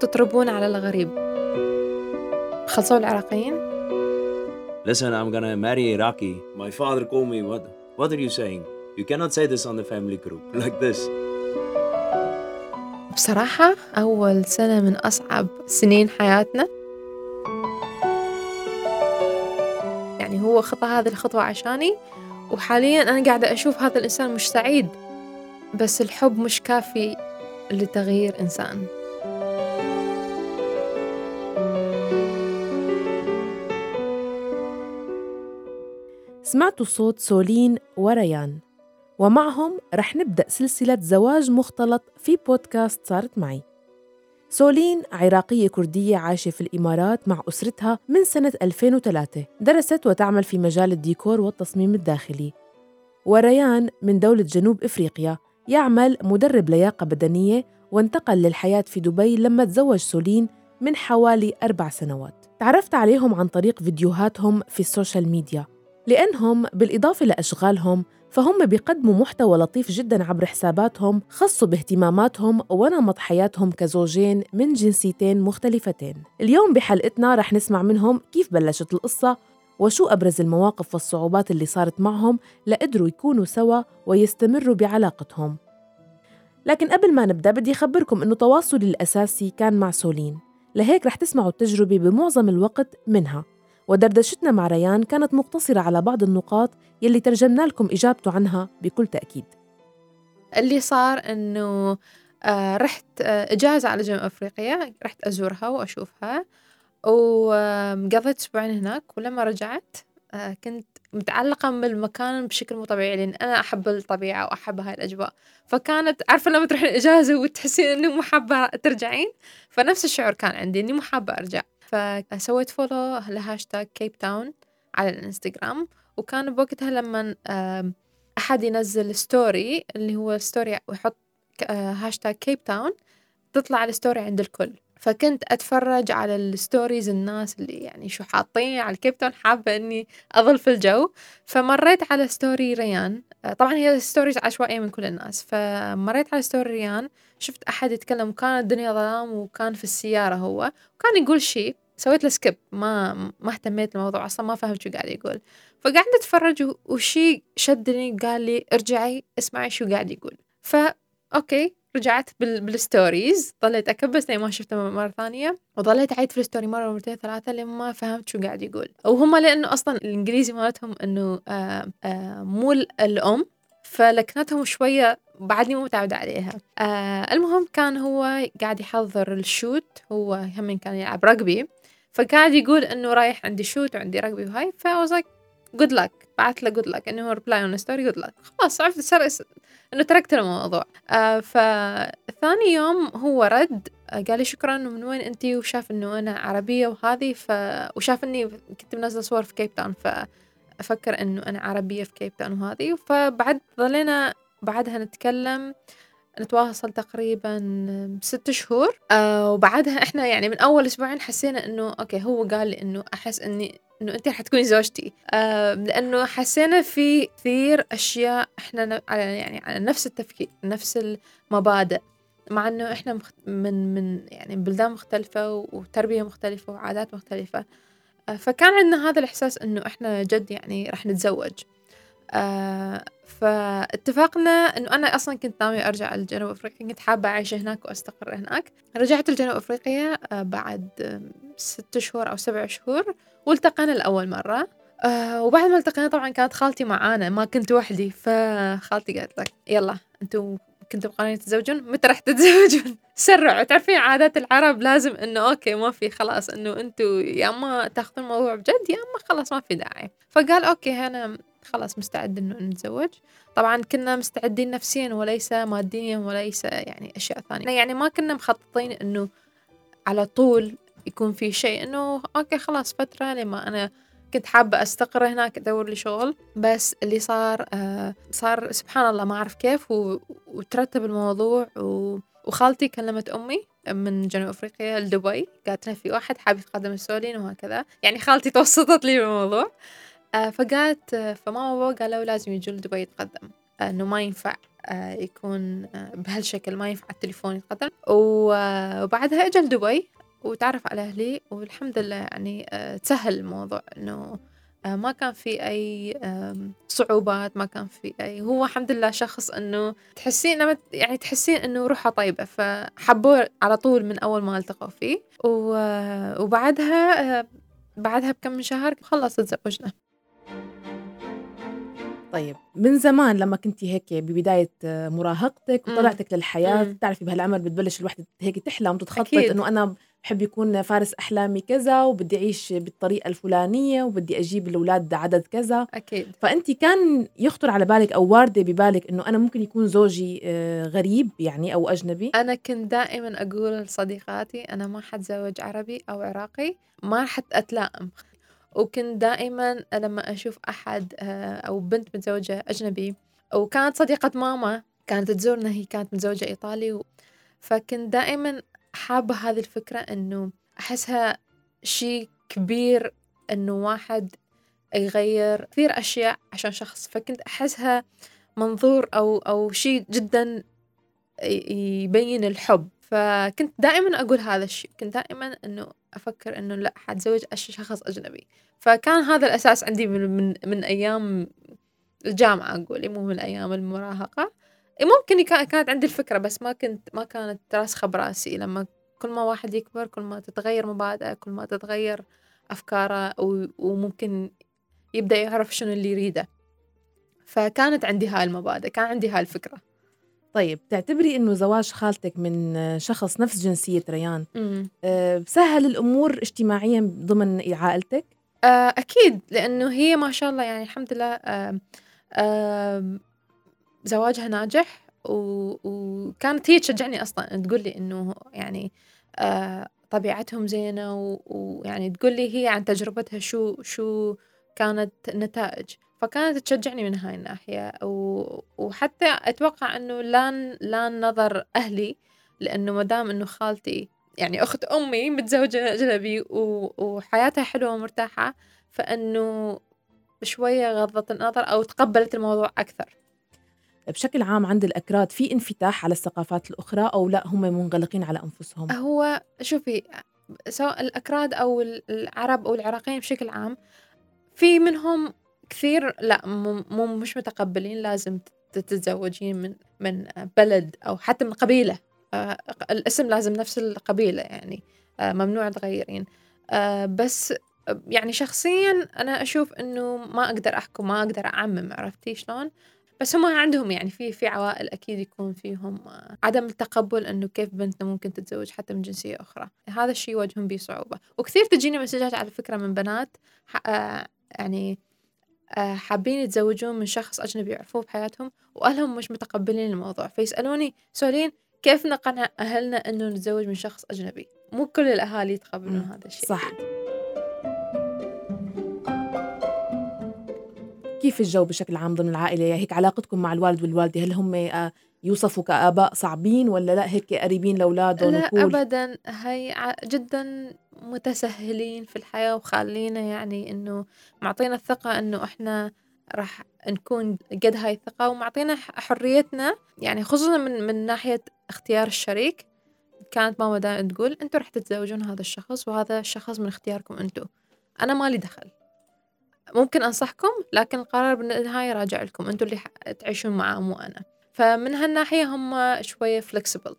تطربون على الغريب خلصوا العراقيين Listen, I'm gonna marry Iraqi. My father called me. What? What are you saying? You cannot say this on the family group like this. بصراحة أول سنة من أصعب سنين حياتنا يعني هو خطى هذه الخطوة عشاني وحاليا أنا قاعدة أشوف هذا الإنسان مش سعيد بس الحب مش كافي لتغيير إنسان سمعتوا صوت سولين وريان. ومعهم رح نبدأ سلسلة زواج مختلط في بودكاست صارت معي. سولين عراقية كردية عايشة في الإمارات مع أسرتها من سنة 2003 درست وتعمل في مجال الديكور والتصميم الداخلي. وريان من دولة جنوب إفريقيا. يعمل مدرب لياقة بدنية وانتقل للحياة في دبي لما تزوج سولين من حوالي أربع سنوات. تعرفت عليهم عن طريق فيديوهاتهم في السوشيال ميديا. لأنهم بالإضافة لأشغالهم فهم بيقدموا محتوى لطيف جدا عبر حساباتهم خاصة باهتماماتهم ونمط حياتهم كزوجين من جنسيتين مختلفتين. اليوم بحلقتنا رح نسمع منهم كيف بلشت القصة وشو أبرز المواقف والصعوبات اللي صارت معهم لقدروا يكونوا سوا ويستمروا بعلاقتهم. لكن قبل ما نبدأ بدي أخبركم إنه تواصلي الأساسي كان مع سولين. لهيك رح تسمعوا التجربة بمعظم الوقت منها. ودردشتنا مع ريان كانت مقتصرة على بعض النقاط يلي ترجمنا لكم إجابته عنها بكل تأكيد. اللي صار إنه آه رحت آه إجازة على جنوب أفريقيا رحت أزورها وأشوفها وقضيت أسبوعين هناك ولما رجعت آه كنت متعلقة بالمكان بشكل مو طبيعي لأن أنا أحب الطبيعة وأحب هاي الأجواء. فكانت عارفة لما تروحين إجازة وتحسين إنه مو حابة ترجعين؟ فنفس الشعور كان عندي إني مو حابة أرجع. فسويت follow ل hashtag كيب تاون على الإنستغرام وكان بوقتها لما أحد ينزل story اللي هو story ويحط هاشتاج كيب تاون تطلع ال story عند الكل. فكنت أتفرج على ال stories الناس اللي يعني شو حاطين على الكيب تاون حابة إني أظل في الجو. فمريت على story ريان. طبعا هي stories عشوائية من كل الناس. فمريت على story ريان. شفت أحد يتكلم وكانت الدنيا ظلام وكان في السيارة هو. وكان يقول شيء. سويت له skip ما ما اهتميت الموضوع أصلا ما فهمت شو قاعد يقول. فقعدت أتفرج وشي شدني قال لي ارجعي اسمعي شو قاعد يقول. فا okay. رجعت بال... بال stories. ظليت أكبس لين ما شفته مرة ثانية. وظليت أعيد في ال story مرة مرتين ثلاثة لين ما فهمت شو قاعد يقول. وهم لأنه أصلا الإنجليزي مالتهم إنه آآ آآ مو الأم فلكنتهم شوية بعدني مو متعودة عليها. آه المهم كان هو قاعد يحضر ال shoot. هو هم كان يلعب rugby فقاعد يقول إنه رايح عندي shoot وعندي rugby وهاي. ف I was like good luck بعت له good luck انه reply on story good luck خلاص عرفت صار إنه تركت الموضوع. آه فثاني يوم هو رد آه قال لي شكرا من وين انتي وشاف إنه أنا عربية وهذه ف وشاف إني كنت منزلة صور في كيب تاون فأفكر إنه أنا عربية في كيب تاون وهذه. فبعد ظلينا بعدها نتكلم. نتواصل تقريبا ست شهور. آه وبعدها إحنا يعني من أول أسبوعين حسينا إنه okay هو قال لي إنه أحس إني إنه انت رح تكوني زوجتي. آه لأنه حسينا في كثير أشياء إحنا على يعني على نفس التفكير نفس المبادئ. مع إنه إحنا. من من يعني بلدان مختلفة وتربية مختلفة وعادات مختلفة. آه فكان عندنا هذا الإحساس إنه إحنا جد يعني رح نتزوج. آه فاتفقنا إنه أنا أصلا كنت ناوية أرجع لجنوب أفريقيا كنت حابة أعيش هناك وأستقر هناك. رجعت لجنوب أفريقيا آه بعد ست شهور أو سبع شهور والتقينا لأول مرة. آه وبعد ما التقينا طبعا كانت خالتي معانا ما كنت وحدي فخالتي قالت لك يلا أنتم كنتوا قررين تتزوجون؟ متى راح تتزوجون؟ سرعوا. تعرفين عادات العرب لازم إنه okay ما في خلاص إنه أنتوا يا أما تاخذون الموضوع بجد يا أما خلاص ما في داعي. فقال okay أنا خلاص مستعد إنه نتزوج. طبعا كنا مستعدين نفسيا وليس ماديا وليس يعني أشياء ثانية. يعني ما كنا مخططين إنه على طول يكون في شيء إنه okay خلاص فترة لما أنا كنت حابة أستقر هناك أدور لي شغل. بس اللي صار آه صار سبحان الله ما أعرف كيف و... وترتب الموضوع و... وخالتي كلمت أمي من جنوب أفريقيا لدبي. قالت لها في واحد حاب يتقدم السولين وهكذا. يعني خالتي توسطت لي بالموضوع. فقالت آه فماما وبابا قالوا لازم يجون لدبي يتقدم. آه إنه ما ينفع آه، يكون آه، بهالشكل ما ينفع التليفون يتقدم. وبعدها اجى لدبي وتعرف على أهلي والحمد لله يعني آه، تسهل الموضوع. إنه آه، ما كان في أي آم، صعوبات ما كان في أي. هو الحمد لله شخص إنه تحسين لما يعني تحسين إنه روحه طيبة فحبوه على طول من أول ما التقوا فيه. وبعدها آه، بعدها بكم من شهر خلص تزوجنا. طيب من زمان لما كنتي هيك ببداية آه، مراهقتك. وطلعتك للحياة مم. بتعرفي بهالعمر بتبلش الوحدة هيك تحلم وتتخطط أكيد. إنه أنا بحب يكون فارس أحلامي كذا وبدي أعيش بالطريقة الفلانية وبدي أجيب الأولاد عدد كذا أكيد فأنت كان يخطر على بالك أو واردة ببالك إنه أنا ممكن يكون زوجي آه، غريب يعني أو أجنبي أنا كنت دائما أقول لصديقاتي أنا ما حتزوج عربي أو عراقي ما حت أتلائم وكنت دائما لما أشوف أحد آه، أو بنت متزوجة أجنبي وكانت صديقة ماما كانت تزورنا هي كانت متزوجة إيطالي. فكنت دائما حابة هذه الفكرة إنه أحسها شيء كبير إنه واحد يغير كثير أشياء عشان شخص فكنت أحسها منظور أو أو شيء جدا يبين الحب فكنت دائما أقول هذا الشيء كنت دائما أنه أفكر أنه لا حتزوج شخص أجنبي. فكان هذا الأساس عندي من, من, من أيام الجامعة أقول مو من أيام المراهقة. إيه ممكن كانت عندي الفكرة بس ما كنت ما كانت راسخة براسي. لما كل ما واحد يكبر كل ما تتغير مبادئه كل ما تتغير أفكاره وممكن يبدأ يعرف شنو اللي يريده. فكانت عندي هاي المبادئ كان عندي هاي الفكرة. طيب تعتبري إنه زواج خالتك من شخص نفس جنسية ريان سهل الأمور اجتماعيا ضمن عائلتك؟ آه، أكيد لأنه هي ما شاء الله يعني الحمد لله آم، آم، زواجها ناجح و- وكانت هي تشجعني أصلا تقول لي إنه يعني آه، طبيعتهم زينة و- ويعني تقول لي هي عن تجربتها شو شو كانت النتائج فكانت تشجعني من هاي الناحية و- وحتى أتوقع إنه لا لا نظر أهلي لأنه مدام إنه خالتي يعني أخت أمي متزوجة أجنبي و- وحياتها حلوة ومرتاحة فإنه شوية غضت النظر أو تقبلت الموضوع أكثر بشكل عام عند الأكراد في انفتاح على الثقافات الأخرى أو لا هم منغلقين على أنفسهم؟ هو شوفي سواء الأكراد أو العرب أو العراقيين بشكل عام في منهم كثير لا مو مش متقبلين لازم تتزوجين من من بلد أو حتى من قبيلة. آه، الاسم لازم نفس القبيلة يعني. آه، ممنوع تغيرين. آه، بس يعني شخصيا أنا أشوف إنه ما أقدر أحكم ما أقدر أعمم عرفتي شلون؟ بس هم عندهم يعني في في عوائل أكيد يكون فيهم عدم التقبل إنه كيف بنتنا ممكن تتزوج حتى من جنسية أخرى. هذا الشيء يواجهون به صعوبة وكثير تجيني مسجات على فكرة من بنات يعني حابين يتزوجون من شخص أجنبي يعرفوه بحياتهم وأهلهم مش متقبلين الموضوع. فيسألوني سؤالين كيف نقنع أهلنا إنه نتزوج من شخص أجنبي؟ مو كل الأهالي يتقبلون هذا الشيء. صح. كيف الجو بشكل عام ضمن العائلة؟ هيك علاقتكم مع الوالد والوالدة هل هم آه، يوصفوا كآباء صعبين ولا لا؟ هيك قريبين لأولادهم لا وكول أبدا. هي جدا متسهلين في الحياة وخالينا يعني إنه معطينا الثقة إنه إحنا راح نكون قد هاي الثقة ومعطينا حريتنا. يعني خصوصا من من ناحية اختيار الشريك كانت ماما دائما تقول أنتوا راح تتزوجون هذا الشخص وهذا الشخص من اختياركم أنتوا. أنا مالي دخل. ممكن أنصحكم لكن القرار بالنهاية راجع لكم أنتوا اللي ح- تعيشون معاه مو أنا. فمن هالناحية هم شوية flexible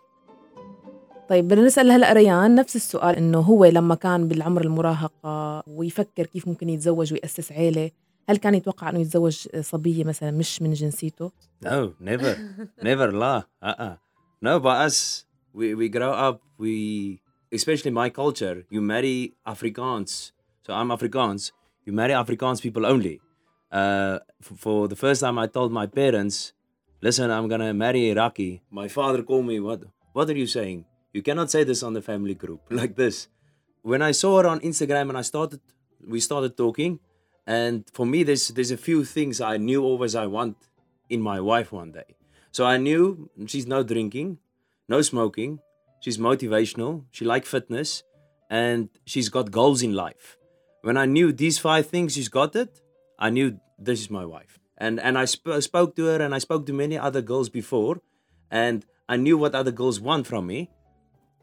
طيب بدنا نسأل هلا ريان نفس السؤال إنه هو لما كان بالعمر المراهقة ويفكر كيف ممكن يتزوج ويأسس عيلة هل كان يتوقع إنه يتزوج صبية مثلا مش من جنسيته؟ No, never, never la. Uh-uh. No, but us, we, we grow up, we, especially my culture, you marry Afrikaans. So I'm Afrikaans. You marry Afrikaans people only. Uh, for the first time, I told my parents, listen, I'm gonna marry Iraqi. My father called me, what, what are you saying? You cannot say this on the family group like this. When I saw her on Instagram and I started, we started talking, and for me, there's there's a few things I knew always I want in my wife one day. So I knew she's no drinking, no smoking, she's motivational, she like fitness, and she's got goals in life. When I knew these five things she's got it, I knew this is my wife and and I sp- spoke to her and I spoke to many other girls before, and I knew what other girls want from me,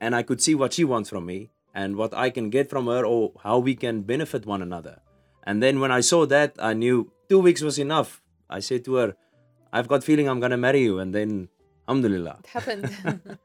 and I could see what she wants from me and what I can get from her or how we can benefit one another. And then when I saw that, I knew two weeks was enough. I said to her, "I've got feeling I'm gonna marry you," and then, alhamdulillah. It happened.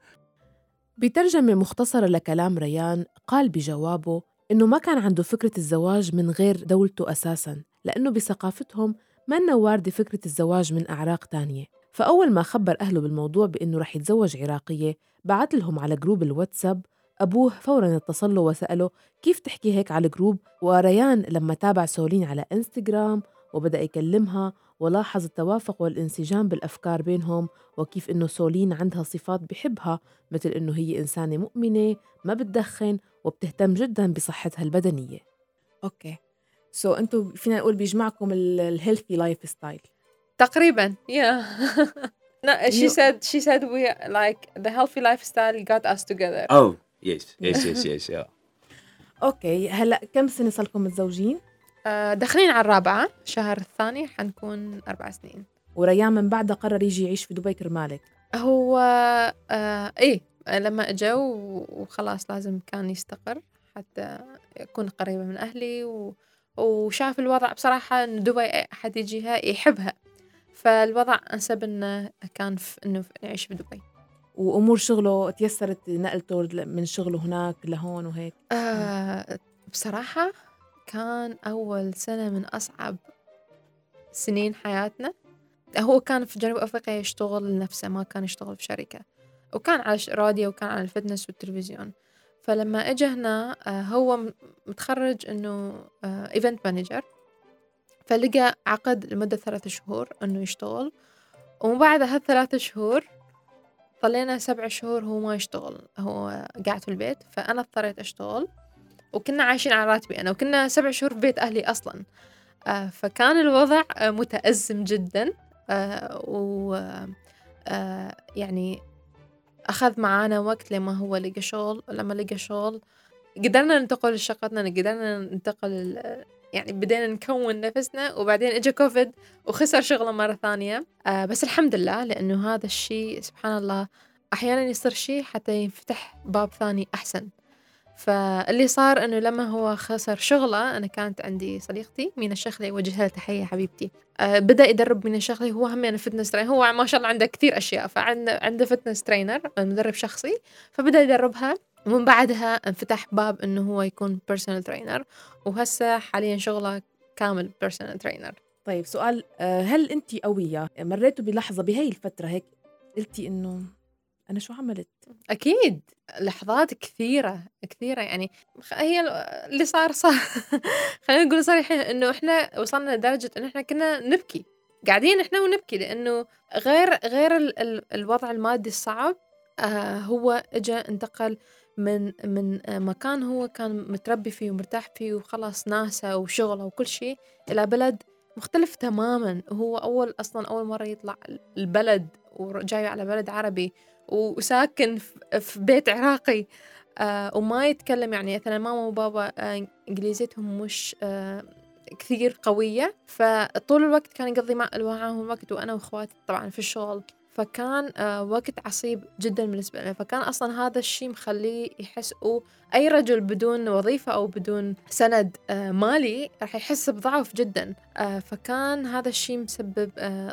بترجمة مختصرة لكلام ريان قال بجوابه إنه ما كان عنده فكرة الزواج من غير دولته أساساً لأنه بثقافتهم منا واردة فكرة الزواج من أعراق تانية؟ فأول ما خبر أهله بالموضوع بإنه رح يتزوج عراقية بعت لهم على group الواتساب أبوه فورا اتصل له وسأله كيف تحكي هيك على ال group وريان لما تابع سولين على إنستغرام وبدأ يكلمها ولاحظ التوافق والانسجام بالأفكار بينهم وكيف إنه سولين عندها صفات بحبها مثل إنه هي إنسانة مؤمنة ما بتدخن وبتهتم جدا بصحتها البدنية. okay. so so, أنتوا فينا نقول بيجمعكم ال healthy lifestyle تقريبا. Yeah. No she You- said she said we like the healthy lifestyle got us together. Oh yes, yes, yes, yes, yeah. okay هلا كم سنة صار لكم متزوجين؟ آه، داخلين على الرابعة الشهر الثاني حنكون أربع سنين. وريان من بعدها قرر يجي يعيش في دبي كرمالك. هو آه إيه لما إجا وخلاص لازم كان يستقر حتى يكون قريبة من أهلي و... وشاف الوضع بصراحة إن دبي أحد يجيها يحبها. فالوضع أنسب إنه كان في إنه نعيش في دبي. وأمور شغله تيسرت نقلته من شغله هناك لهون وهيك. آه بصراحة كان أول سنة من أصعب سنين حياتنا. هو كان في جنوب أفريقيا يشتغل لنفسه ما كان يشتغل في شركة. وكان على راديو وكان على ال fitness والتلفزيون. فلما اجى هنا آه، هو متخرج إنه event manager فلقى عقد لمدة ثلاثة شهور إنه يشتغل. ومن بعد هالثلاثة شهور ظلينا سبع شهور هو ما يشتغل هو قاعد في البيت. فأنا اضطريت أشتغل. وكنا عايشين على راتبي أنا وكنا سبع شهور في بيت أهلي أصلا. آه فكان الوضع آه متأزم جدا. آه و آه يعني أخذ معانا وقت لما هو لقى شغل لما لقى شغل. قدرنا ننتقل لشقتنا قدرنا ننتقل يعني بدينا نكون نفسنا وبعدين اجى كوفيد وخسر شغله مرة ثانية. آه بس الحمد لله لأنه هذا الشيء سبحان الله أحيانا يصير شيء حتى ينفتح باب ثاني أحسن. فاللي صار إنه لما هو خسر شغله أنا كانت عندي صديقتي مينا الشيخلي أوجه لها تحية حبيبتي. أه بدأ يدرب مينا الشيخلي هو هم يعني fitness trainer هو ما شاء الله عنده كثير أشياء فعنده عنده fitness trainer مدرب شخصي. فبدأ يدربها ومن بعدها انفتح باب إنه هو يكون personal trainer وهسه حاليا شغله كامل personal trainer طيب سؤال آه، هل أنت قوية؟ مريتوا بلحظة بهي الفترة هيك قلتي إنه أنا شو عملت؟ أكيد لحظات كثيرة كثيرة يعني هي ال- اللي صار صار. خلينا نقول صريحين إنه إحنا وصلنا لدرجة إن إحنا كنا نبكي. قاعدين إحنا ونبكي لأنه غير غير ال ال الوضع المادي الصعب آه هو إجا انتقل من من آه، مكان هو كان متربي فيه ومرتاح فيه وخلاص ناسه وشغله وكل شيء إلى بلد مختلف تماما. وهو أول أصلا أول مرة يطلع البلد وجاي على بلد عربي. وساكن في بيت عراقي آه وما يتكلم يعني مثلا ماما وبابا آه إنجليزيتهم مش آه كثير قوية. فطول الوقت كان يقضي مع معاهم وقت وأنا وإخواتي طبعا في الشغل. فكان آه وقت عصيب جدا بالنسبة له فكان أصلا هذا الشيء مخليه يحس أي رجل بدون وظيفة أو بدون سند آه مالي راح يحس بضعف جدا. آه فكان هذا الشيء مسبب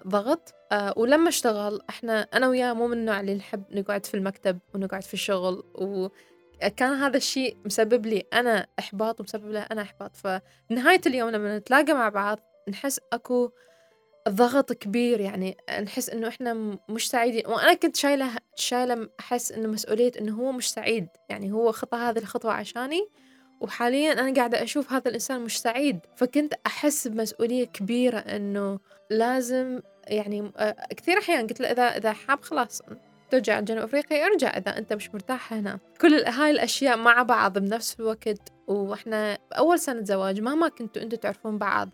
ضغط. ولما اشتغل إحنا أنا وياه مو من النوع اللي نحب نقعد في المكتب ونقعد في الشغل وكان هذا الشيء مسبب لي أنا إحباط ومسبب له أنا إحباط. فنهاية اليوم لما نتلاقى مع بعض نحس أكو ضغط كبير يعني نحس إنه إحنا مش سعيدين. وأنا كنت شايلة شايلة أحس إنه مسؤولية إنه هو مش سعيد. يعني هو خطى هذه الخطوة عشاني وحاليا أنا قاعدة أشوف هذا الإنسان مش سعيد. فكنت أحس بمسؤولية كبيرة إنه لازم يعني كثير أحيان قلت له إذا إذا حاب خلاص ترجع جنوب أفريقيا ارجع إذا أنت مش مرتاح هنا. كل هاي الأشياء مع بعض بنفس الوقت. وإحنا باول سنة زواج مهما كنتوا أنتوا تعرفون بعض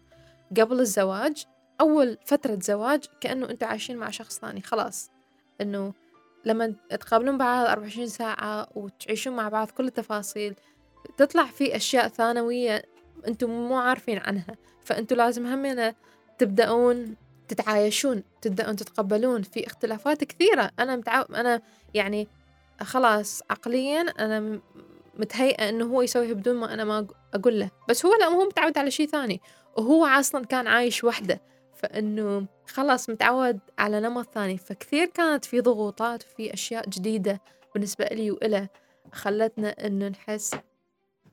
قبل الزواج. أول فترة زواج كأنه أنتوا عايشين مع شخص ثاني خلاص. إنه لما تقابلون بعض 24 ساعة وتعيشون مع بعض كل التفاصيل تطلع في أشياء ثانوية أنتم مو عارفين عنها. فانتوا لازم همنا تبدأون تتعايشون تبدأون تتقبلون في اختلافات كثيرة. أنا متعو... أنا يعني خلاص عقليا أنا متهيئة إنه هو يسويها بدون ما أنا ما أق- أقول له. بس هو لا هو متعود على شيء ثاني. وهو أصلا كان عايش وحده. فإنه خلاص متعود على نمط ثاني. فكثير كانت في ضغوطات وفي أشياء جديدة بالنسبة لي وإله خلتنا إنه نحس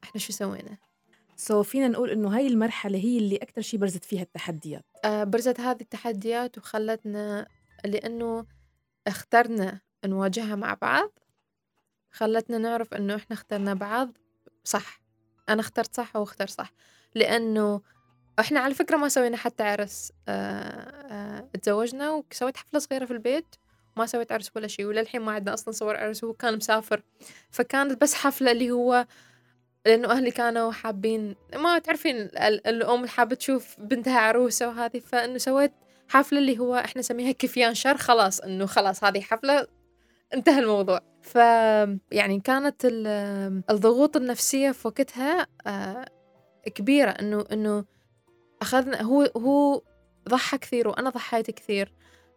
إحنا شو سوينا. سو فينا نقول إنه هاي المرحلة هي اللي أكثر شيء برزت فيها التحديات. آه، برزت هذه التحديات وخلتنا لأنه اخترنا نواجهها مع بعض. خلتنا نعرف إنه إحنا اخترنا بعض صح. أنا اخترت صح وهو اختار صح. لأنه إحنا على فكرة ما سوينا حتى عرس آه، آه، تزوجنا وسويت حفلة صغيرة في البيت ما سويت عرس ولا شيء وللحين ما عندنا أصلا صور عرس وهو كان مسافر. فكانت بس حفلة اللي هو لأنه أهلي كانوا حابين ما تعرفين ال- الأم حابة تشوف بنتها عروسة وهذه فإنه سويت حفلة اللي هو إحنا نسميها كفيان شر خلاص إنه خلاص هذه حفلة انتهى الموضوع. ف يعني كانت ال- الضغوط النفسية في وقتها آه، كبيرة إنه إنه أخذنا هو هو ضحى كثير وأنا ضحيت كثير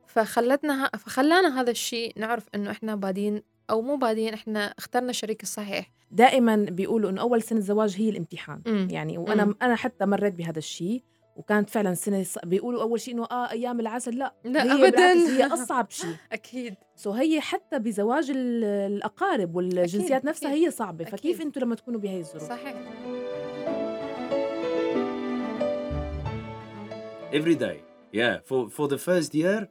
فخلتنا فخلانا هذا الشيء نعرف إنه إحنا بادين أو مو بادين إحنا اخترنا الشريك الصحيح دائما بيقولوا إنه أول سنة زواج هي الامتحان مم. يعني وأنا مم. أنا حتى مريت بهذا الشيء وكانت فعلا سنة بيقولوا أول شيء إنه آه أيام العسل لا لا هي. بالعكس هي أصعب شيء أكيد سو هي حتى بزواج ال- الأقارب والجنسيات أكيد، نفسها أكيد. هي صعبة فكيف أكيد. أنتم لما تكونوا بهي الظروف صحيح every day. Yeah, for for the first year,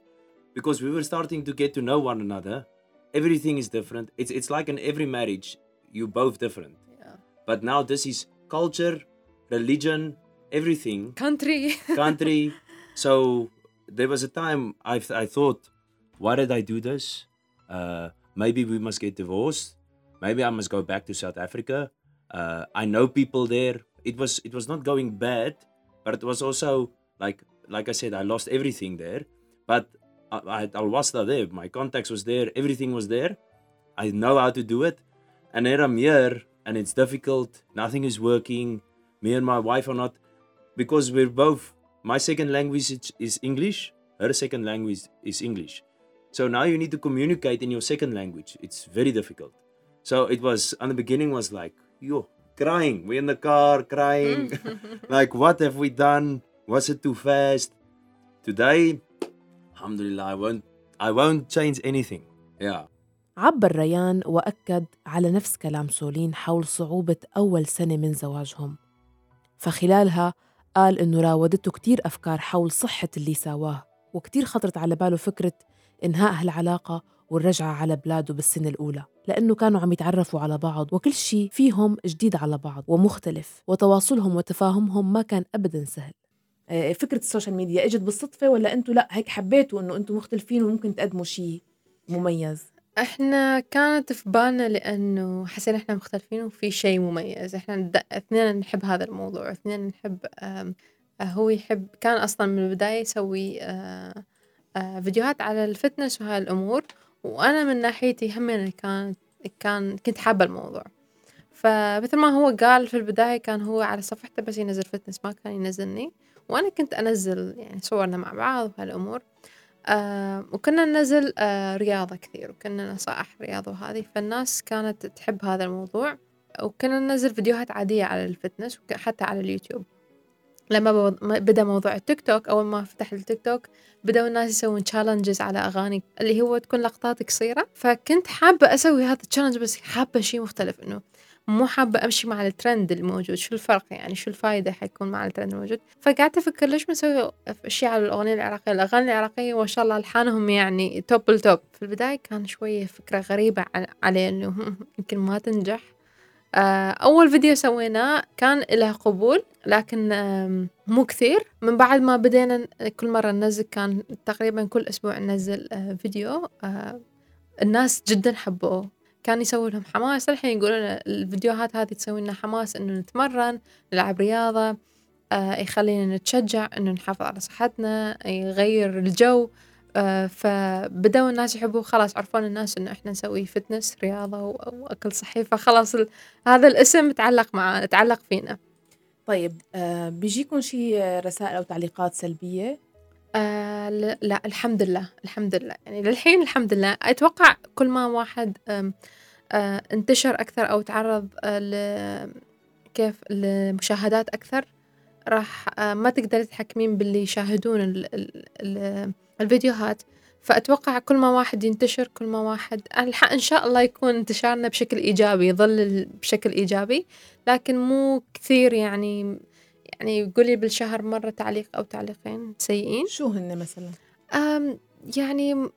because we were starting to get to know one another. Everything is different. It's it's like in every marriage, you both different. Yeah. But now this is culture, religion, everything, country country. so there was a time I th- I thought, why did I do this? Uh, maybe we must get divorced. Maybe I must go back to South Africa. Uh, I know people there. It was it was not going bad, but it was also like like I said, I lost everything there. But I, I Wasta there. My contacts was there. Everything was there. I know how to do it. And then I'm here, and it's difficult. Nothing is working. Me and my wife are not because we're both. My second language is, is English. Her second language is English. So now you need to communicate in your second language. It's very difficult. So it was on the beginning was like yo crying. We're in the car crying. Mm. like what have we done? Was it too fast? Today, Alhamdulillah, I won't I won't change anything. Yeah. عبر ريان وأكد على نفس كلام سولين حول صعوبة أول سنة من زواجهم فخلالها قال إنه راودته كتير أفكار حول صحة اللي ساواه وكتير خطرت على باله فكرة إنهاء هالعلاقة والرجعة على بلاده بالسنة الأولى لأنه كانوا عم يتعرفوا على بعض وكل شيء فيهم جديد على بعض ومختلف وتواصلهم وتفاهمهم ما كان أبدا سهل آه، فكرة ال social media إجت بالصدفة ولا أنتوا لأ هيك حبيتوا إنه أنتوا مختلفين وممكن تقدموا شيء مميز؟ إحنا كانت في بالنا لأنه حسينا إحنا مختلفين وفي شيء مميز. إحنا اثنين نحب هذا الموضوع اثنين نحب آه، هو يحب كان أصلا من البداية يسوي آه، فيديوهات على ال fitness وهاي الأمور. وأنا من ناحيتي هم أنا كانت كان كنت حابة الموضوع. فمثل ما هو قال في البداية كان هو على صفحته بس ينزل fitness ما كان ينزلني. وأنا كنت أنزل يعني صورنا مع بعض وهالامور آه وكنا ننزل آه رياضة كثير وكنا نصائح رياضة وهذه فالناس كانت تحب هذا الموضوع. وكنا ننزل فيديوهات عادية على ال fitness حتى على اليوتيوب. لما بدأ موضوع التيك توك أول ما فتح التيك توك بدأوا الناس يسوون challenges على أغاني اللي هو تكون لقطات قصيرة. فكنت حابة أسوي هذا ال challenge بس حابة شيء مختلف إنه مو حابة أمشي مع الترند الموجود. شو الفرق يعني؟ شو الفايدة حيكون مع الترند الموجود؟ فقعدت أفكر ليش ما نسوي أشياء على الأغنية العراقية؟ الأغاني العراقية ما شاء الله ألحانهم يعني top ال top في البداية كان شوية فكرة غريبة علي إنه يمكن ما تنجح. آه، أول فيديو سويناه كان له قبول لكن مو كثير. من بعد ما بدينا كل مرة ننزل كان تقريبا كل أسبوع ننزل آه، فيديو. آه، الناس جدا حبوه. كان يسوي لهم حماس. الحين يقولون الفيديوهات هذه تسوي لنا حماس إنه نتمرن نلعب رياضة آه، يخلينا نتشجع إنه نحافظ على صحتنا يغير الجو. آه، فبدأوا الناس يحبوا خلاص عرفون الناس إنه إحنا نسوي فتنس رياضة و- وأكل صحي. فخلاص هذا الاسم تعلق مع تعلق فينا. طيب آه بيجيكم شي رسائل أو تعليقات سلبية؟ آه لا, الحمد لله الحمد لله. يعني للحين الحمد لله. أتوقع كل ما واحد آه انتشر أكثر أو تعرض آه ل كيف لمشاهدات أكثر راح آه ما تقدر تتحكمين باللي يشاهدون ال ال ال الفيديوهات. فأتوقع كل ما واحد ينتشر كل ما واحد إن شاء الله يكون انتشارنا بشكل إيجابي يظل بشكل إيجابي لكن مو كثير يعني يعني قولي بالشهر مرة تعليق أو تعليقين سيئين. شو هن مثلا؟ أم يعني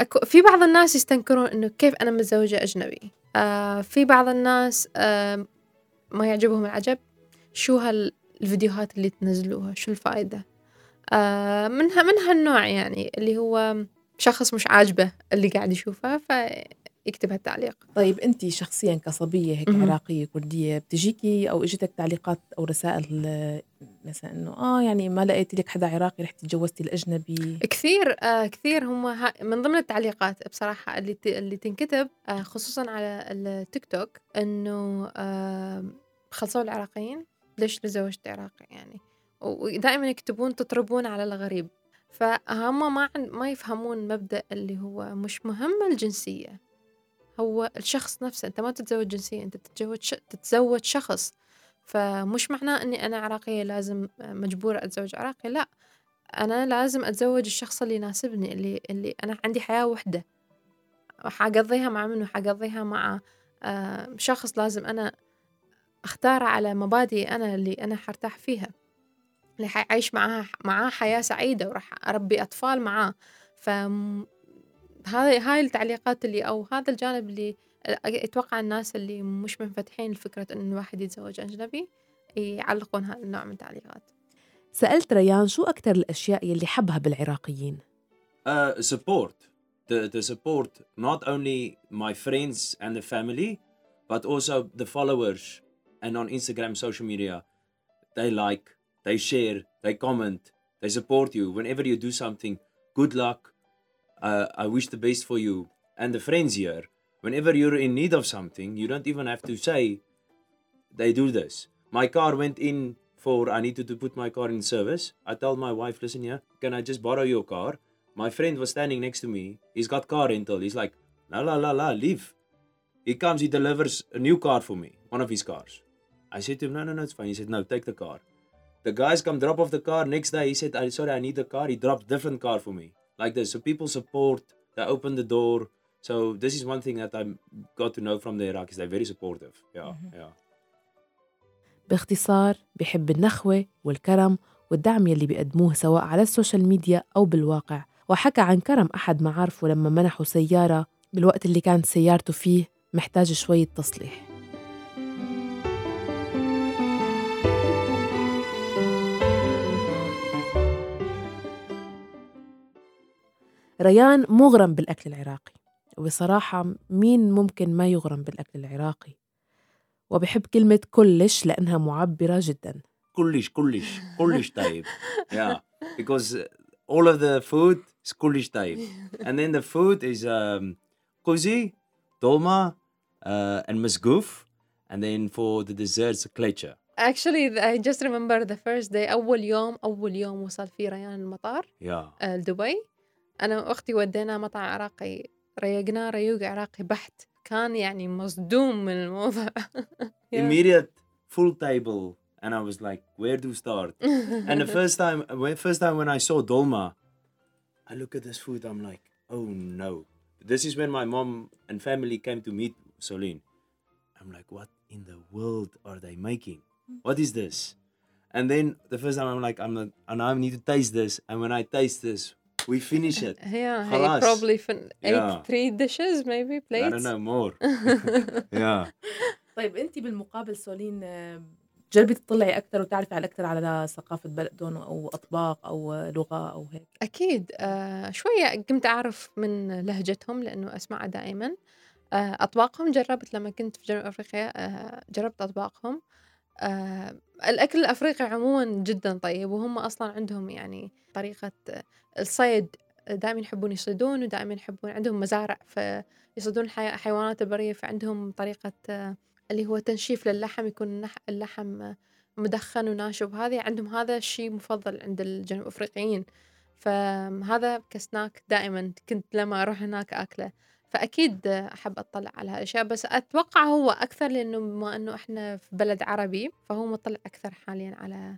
أكو في بعض الناس يستنكرون إنه كيف أنا متزوجة أجنبي. آه في بعض الناس آه ما يعجبهم العجب شو هالفيديوهات اللي تنزلوها؟ شو الفائدة؟ آه منها من هالنوع يعني اللي هو شخص مش عاجبه اللي قاعد يشوفه فيكتب هالتعليق. طيب انت شخصيا كصبية هيك مهم. عراقية كردية بتجيكي أو اجتك تعليقات أو رسائل مثلا إنه آه يعني ما لقيتي لك حدا عراقي رحتي تجوزتي الأجنبي؟ كثير آه كثير هم من ضمن التعليقات بصراحة اللي اللي تنكتب آه خصوصا على التيك توك إنه آه خلصوا العراقيين ليش تزوجت عراقي يعني؟ ودائما يكتبون تطربون على الغريب. فهم ما ما يفهمون مبدأ اللي هو مش مهم الجنسية. هو الشخص نفسه أنت ما تتزوج جنسية أنت تتزوج ش... تتزوج شخص. فمش معناه أني أنا عراقية لازم مجبورة أتزوج عراقي لا. أنا لازم أتزوج الشخص اللي يناسبني اللي اللي أنا عندي حياة وحدة. حقضيها مع منه حقضيها مع آه، شخص لازم أنا أختاره على مبادئي أنا اللي أنا حرتاح فيها. اللي حيعيش معاه معاه حياة سعيدة وراح أربي أطفال معاه. هاي هاي التعليقات اللي أو هذا الجانب اللي أتوقع الناس اللي مش منفتحين لفكرة إن الواحد يتزوج أجنبي يعلقون هذا النوع من التعليقات سألت ريان شو أكتر الأشياء يلي حبها بالعراقيين uh, support the the support not only my friends and the family but also the followers and on instagram social media they like they share they comment they support you whenever you do something good luck uh, i wish the best for you and the friends here whenever you're in need of something you don't even have to say they do this my car went in for i needed to put my car in service i told my wife listen here can i just borrow your car my friend was standing next to me. He's got car rental. He's like, la la la la, leave. He comes, he delivers a new car for me, one of his cars. I said to him, no, no, no, it's fine. He said, no, take the car. The guys come drop off the car. Next day, he said, I sorry, I need the car. He dropped different car for me, like this. So people support. They open the door. So this is one thing that I got to know from the Iraqis. They're very supportive. Yeah, yeah. باختصار بحب النخوة والكرم والدعم يلي بيقدموه سواء على السوشيال ميديا أو بالواقع وحكى عن كرم أحد معارفه لما منحوا سيارة بالوقت اللي كانت سيارته فيه محتاج شوية تصليح ريان مغرم بالأكل العراقي. وبصراحة مين ممكن ما يغرم بالأكل العراقي؟ وبحب كلمة كلش لأنها معبرة جدا. كلش كلش كلش طيب. Yeah. Because all of the food is كلش طيب. And then the food is um, كوزي دولما uh, and مسقوف. And then for the desserts كليتشا Actually, I just remember the first day, أول يوم, أول يوم وصل فيه ريان المطار. Yeah. آه، دبي. أنا وأختي ودينا مطعم عراقي ريقناه ريوق عراقي بحت كان يعني مصدوم من الموضوع Yeah. Immediate full table. And I was like, where to start? and the first time, when- first time when I saw dolma, I look at this food. I'm like, oh no. This is when my mom and family came to meet Soline. I'm like, what in the world are they making? What is this? And then the first time I'm like, I'm not, and I need to taste this. And when I taste this, we finish it. Yeah, he خلاص. probably fin- ate Yeah. three dishes maybe plates I don't know more. yeah. طيب انت بالمقابل سولين آه، جربي تطلعي أكثر وتعرفي على أكثر على ثقافة بلدهم أو أطباق أو لغة أو هيك أكيد آه شوية قمت أعرف من لهجتهم لأنه أسمعها دائما آه أطباقهم جربت لما كنت في جنوب أفريقيا آه جربت أطباقهم آه الأكل الأفريقي عموما جدا طيب وهم أصلا عندهم يعني طريقة آه، الصيد. دائما يحبون يصيدون ودائما يحبون عندهم مزارع فيصيدون الحي- الحيوانات البرية فعندهم طريقة آه، اللي هو تنشيف للحم يكون اللحم آه، مدخن وناشف. هذه عندهم هذا الشيء مفضل عند الجنوب أفريقيين. فهذا كسناك دائما كنت لما أروح هناك أكله. فأكيد أحب أطلع على هالأشياء بس أتوقع هو أكثر لأنه بما أنه إحنا في بلد عربي فهو مطلع أكثر حاليا على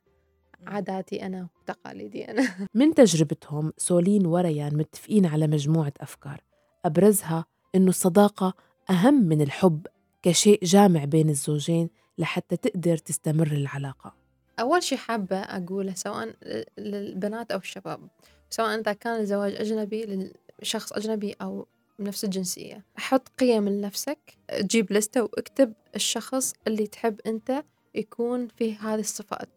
عاداتي أنا وتقاليدي أنا. من تجربتهم سولين وريان متفقين على مجموعة أفكار. أبرزها إنه الصداقة أهم من الحب كشيء جامع بين الزوجين لحتى تقدر تستمر العلاقة. أول شي حابة أقوله سواء للبنات أو الشباب سواء إذا كان الزواج أجنبي لشخص أجنبي أو نفس الجنسية. حط قيم لنفسك جيب لستة واكتب الشخص اللي تحب أنت يكون فيه هذه الصفات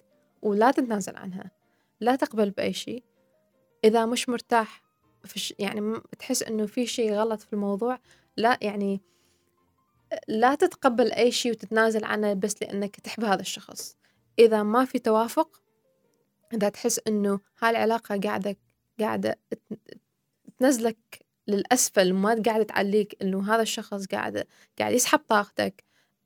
ولا تتنازل عنها. لا تقبل بأي شيء. إذا مش مرتاح في يعني تحس إنه في شيء غلط في الموضوع لا يعني لا تتقبل أي شيء وتتنازل عنه بس لأنك تحب هذا الشخص. إذا ما في توافق إذا تحس إنه هالعلاقة قاعدة قاعدة تنزلك للأسفل وما قاعدة تعليك إنه هذا الشخص قاعد قاعد يسحب طاقتك.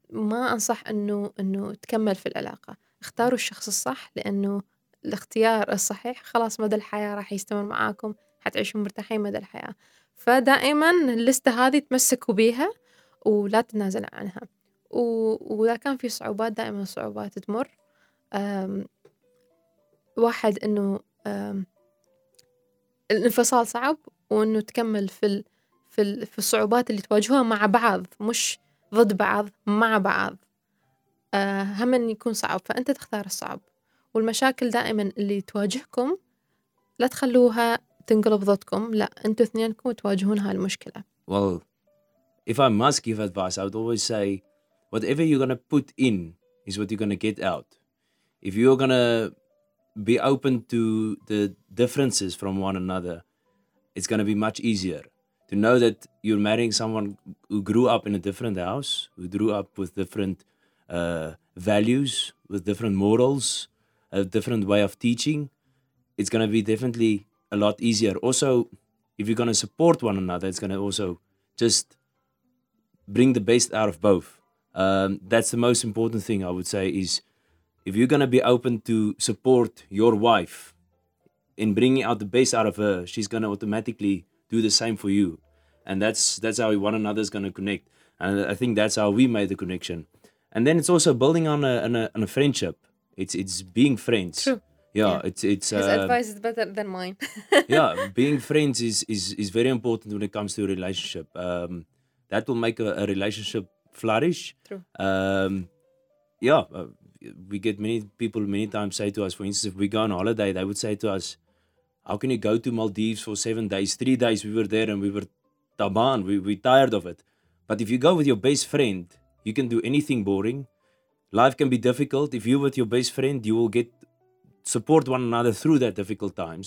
ما أنصح إنه إنه تكمل في العلاقة. اختاروا الشخص الصح لأنه الاختيار الصحيح خلاص مدى الحياة راح يستمر معاكم حتعيشوا مرتاحين مدى الحياة. فدائما اللستة هذه تمسكوا بيها ولا تتنازل عنها. وإذا كان في صعوبات دائما الصعوبات تمر. واحد إنه الانفصال صعب وإنه تكمل في ال في, ال في الصعوبات اللي تواجهوها مع بعض مش ضد بعض مع بعض. آه، هم إن يكون صعب فأنت تختار الصعب. والمشاكل دائما اللي تواجهكم لا تخلوها تنقلب ضدكم لا أنتوا اثنينكم تواجهون هاي المشكلة Well, if I must give advice, I would always say whatever you're to put in is what you're to get out. If you're to be open to the differences from one another, it's going to be much easier to know that you're marrying someone who grew up in a different house, who grew up with different uh, values, with different morals, a different way of teaching. It's going to be definitely a lot easier. Also, if you're going to support one another, it's going to also just bring the best out of both. Um, that's the most important thing I would say is if you're going to be open to support your wife in bringing out the best out of her, she's going to automatically do the same for you. And that's that's how one another is going to connect. And I think that's how we made the connection. And then it's also building on a, on a, on a friendship. It's it's being friends. True. Yeah, Yeah. it's it's His uh, advice is better than mine yeah, being friends is, is is very important when it comes to a relationship. Um, that will make a, a relationship flourish. True. Um, yeah, uh, we get many people many times say to us, for instance, if we go on holiday, they would say to us, "How can you go to Maldives for seven days? Three days we were there and we were taban, we we tired of it. But if you go with your best friend, you can do anything boring. Life can be difficult. If you're with your best friend, you will get support one another through that difficult times,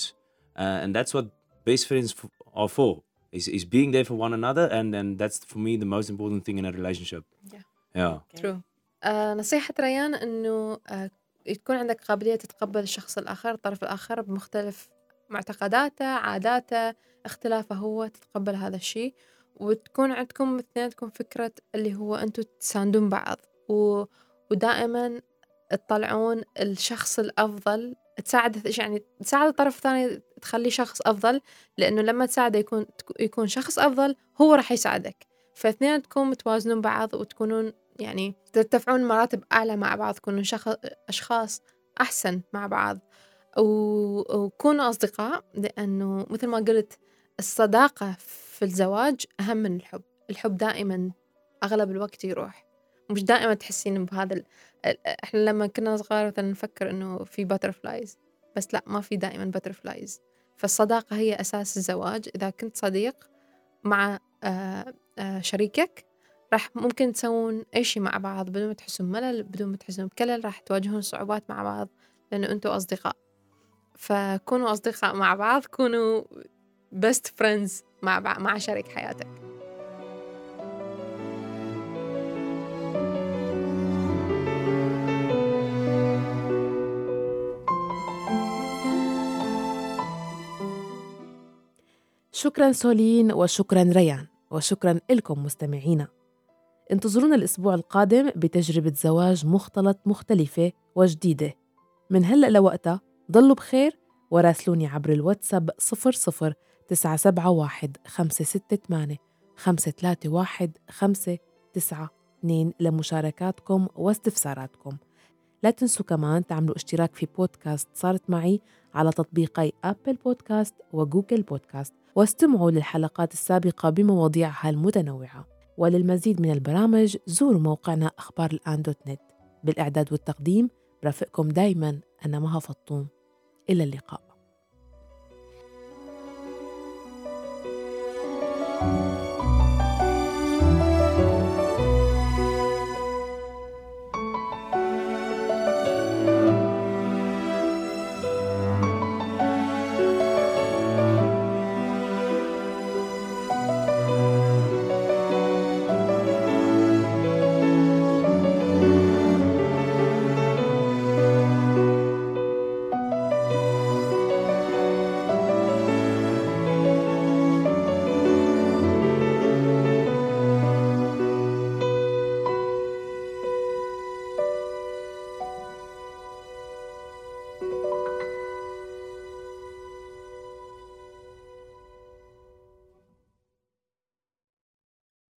uh, and that's what best friends f- are for. Is, is being there for one another, and and that's for me the most important thing in a relationship. Yeah. Yeah. ترو آه نصيحة ريان إنه آه تكون عندك قابلية تتقبل الشخص الآخر الطرف الآخر بمختلف معتقداته عاداته اختلافه هو تتقبل هذا الشيء وتكون عندكم اثنينكم فكرة اللي هو أنتوا تساندون بعض. و... ودائما تطلعون الشخص الأفضل. تساعد يعني تساعد الطرف الثاني تخليه شخص أفضل. لأنه لما تساعده يكون يكون شخص أفضل هو راح يساعدك. فاثنينكم توازنون بعض وتكونون يعني ترتفعون مراتب أعلى مع بعض تكونون شخص أشخاص أحسن مع بعض. وكونوا أصدقاء لأنه مثل ما قلت الصداقة في الزواج أهم من الحب. الحب دائما أغلب الوقت يروح. مش دائما تحسين بهذا ال... إحنا لما كنا صغار مثلا نفكر إنه في باترفلايز بس لا ما في دائما باترفلايز فالصداقة هي أساس الزواج. إذا كنت صديق مع آه آه شريكك راح ممكن تسوون أي شيء مع بعض بدون ما تحسون ملل بدون ما تحسون بكلل راح تواجهون صعوبات مع بعض لأنه أنتوا أصدقاء. فكونوا أصدقاء مع بعض كونوا best friends مع مع شريك حياتك. شكرا سولين وشكرا ريان وشكرا لكم مستمعينا. انتظرونا الأسبوع القادم بتجربة زواج مختلط مختلفة وجديدة. من هلأ لوقتها ضلوا بخير وراسلوني عبر الواتساب 00 971 568 531 592 لمشاركاتكم واستفساراتكم. لا تنسوا كمان تعملوا اشتراك في بودكاست صارت معي على تطبيقي أبل بودكاست وجوجل بودكاست واستمعوا للحلقات السابقة بمواضيعها المتنوعة. وللمزيد من البرامج زوروا موقعنا أخبار الآن دوت نت. بالإعداد والتقديم برافقكم دايما أنا مها فطوم. إلى اللقاء.